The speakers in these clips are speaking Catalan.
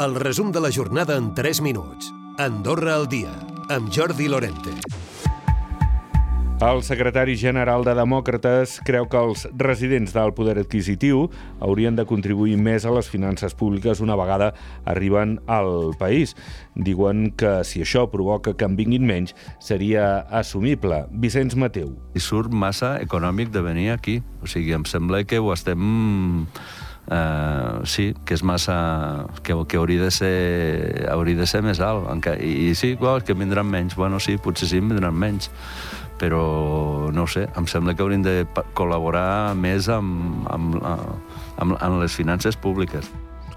El resum de la jornada en 3 minuts. Andorra al dia, amb Jordi Lorente. El secretari general de Demòcrates creu que els residents del poder adquisitiu haurien de contribuir més a les finances públiques una vegada arriben al país. Diuen que si això provoca que en vinguin menys, seria assumible. Vicenç Mateu. I surt massa econòmic de venir aquí. O sigui, em sembla que ho estem eh, sí, que és massa... que, que hauria, de ser, hauria de ser més alt. Encara. I, I sí, well, que vindran menys. Bueno, sí, potser sí, vindran menys però no sé, em sembla que hauríem de col·laborar més amb, amb, amb, amb les finances públiques.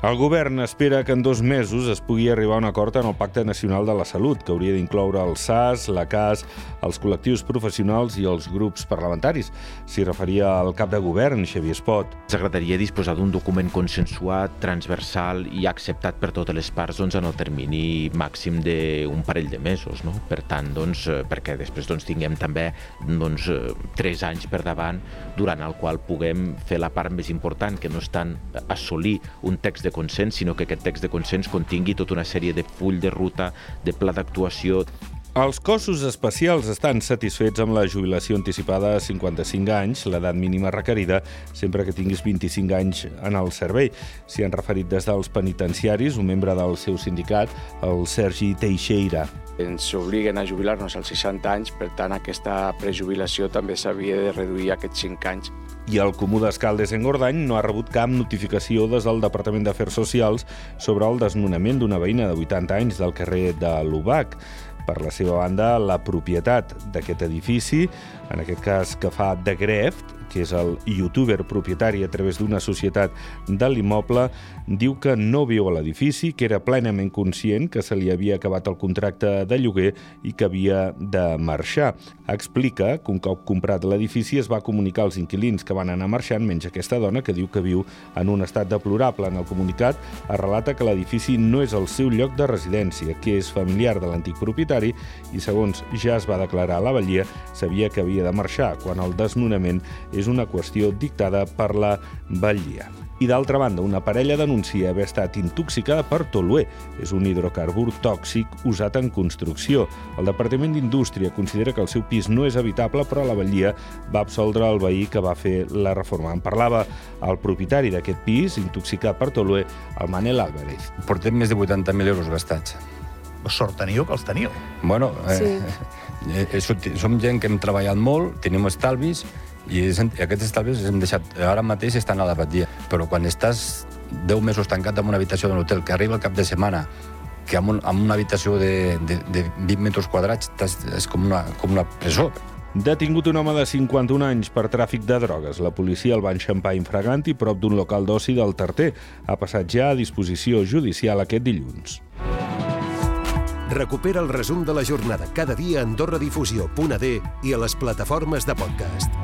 El govern espera que en dos mesos es pugui arribar a un acord en el Pacte Nacional de la Salut, que hauria d'incloure el SAS, la CAS, els col·lectius professionals i els grups parlamentaris. S'hi referia al cap de govern, Xavier Espot. S'agradaria disposar d'un document consensuat, transversal i acceptat per totes les parts doncs, en el termini màxim d'un parell de mesos. No? Per tant, doncs, eh, perquè després doncs, tinguem també doncs, eh, tres anys per davant durant el qual puguem fer la part més important, que no és tant assolir un text de consens, sinó que aquest text de consens contingui tota una sèrie de full de ruta, de pla d'actuació, els cossos especials estan satisfets amb la jubilació anticipada a 55 anys, l'edat mínima requerida, sempre que tinguis 25 anys en el servei. S'hi han referit des dels penitenciaris, un membre del seu sindicat, el Sergi Teixeira. Ens obliguen a jubilar-nos als 60 anys, per tant, aquesta prejubilació també s'havia de reduir a aquests 5 anys. I el Comú d'Escaldes en Gordany no ha rebut cap notificació des del Departament d'Afers Socials sobre el desnonament d'una veïna de 80 anys del carrer de l'Ubac. Per la seva banda, la propietat d'aquest edifici, en aquest cas que fa de Greft, que és el youtuber propietari a través d'una societat de l'immoble, diu que no viu a l'edifici, que era plenament conscient que se li havia acabat el contracte de lloguer i que havia de marxar. Explica que un cop comprat l'edifici es va comunicar als inquilins que van anar marxant, menys aquesta dona que diu que viu en un estat deplorable. En el comunicat es relata que l'edifici no és el seu lloc de residència, que és familiar de l'antic propietari i, segons ja es va declarar a la Vallia, sabia que havia de marxar, quan el desnonament és una qüestió dictada per la Vallia. I d'altra banda, una parella denuncia haver estat intoxicada per toluè. És un hidrocarbur tòxic usat en construcció. El Departament d'Indústria considera que el seu pis no és habitable, però la Vallia va absoldre el veí que va fer la reforma. En parlava el propietari d'aquest pis, intoxicat per toluè, el Manel Álvarez. Portem més de 80.000 euros gastats. Sort teniu que els teniu. Bueno, eh, eh, som gent que hem treballat molt, tenim estalvis, i aquests estalvis hem deixat, ara mateix estan a la batllia, però quan estàs 10 mesos tancat en una habitació d'un hotel, que arriba el cap de setmana, que amb, un, amb una habitació de, de, de 20 metres quadrats és com una, com una presó. Detingut un home de 51 anys per tràfic de drogues. La policia el va enxampar infragant i prop d'un local d'oci del Tarter. Ha passat ja a disposició judicial aquest dilluns. Recupera el resum de la jornada cada dia a AndorraDifusió.d i a les plataformes de podcast.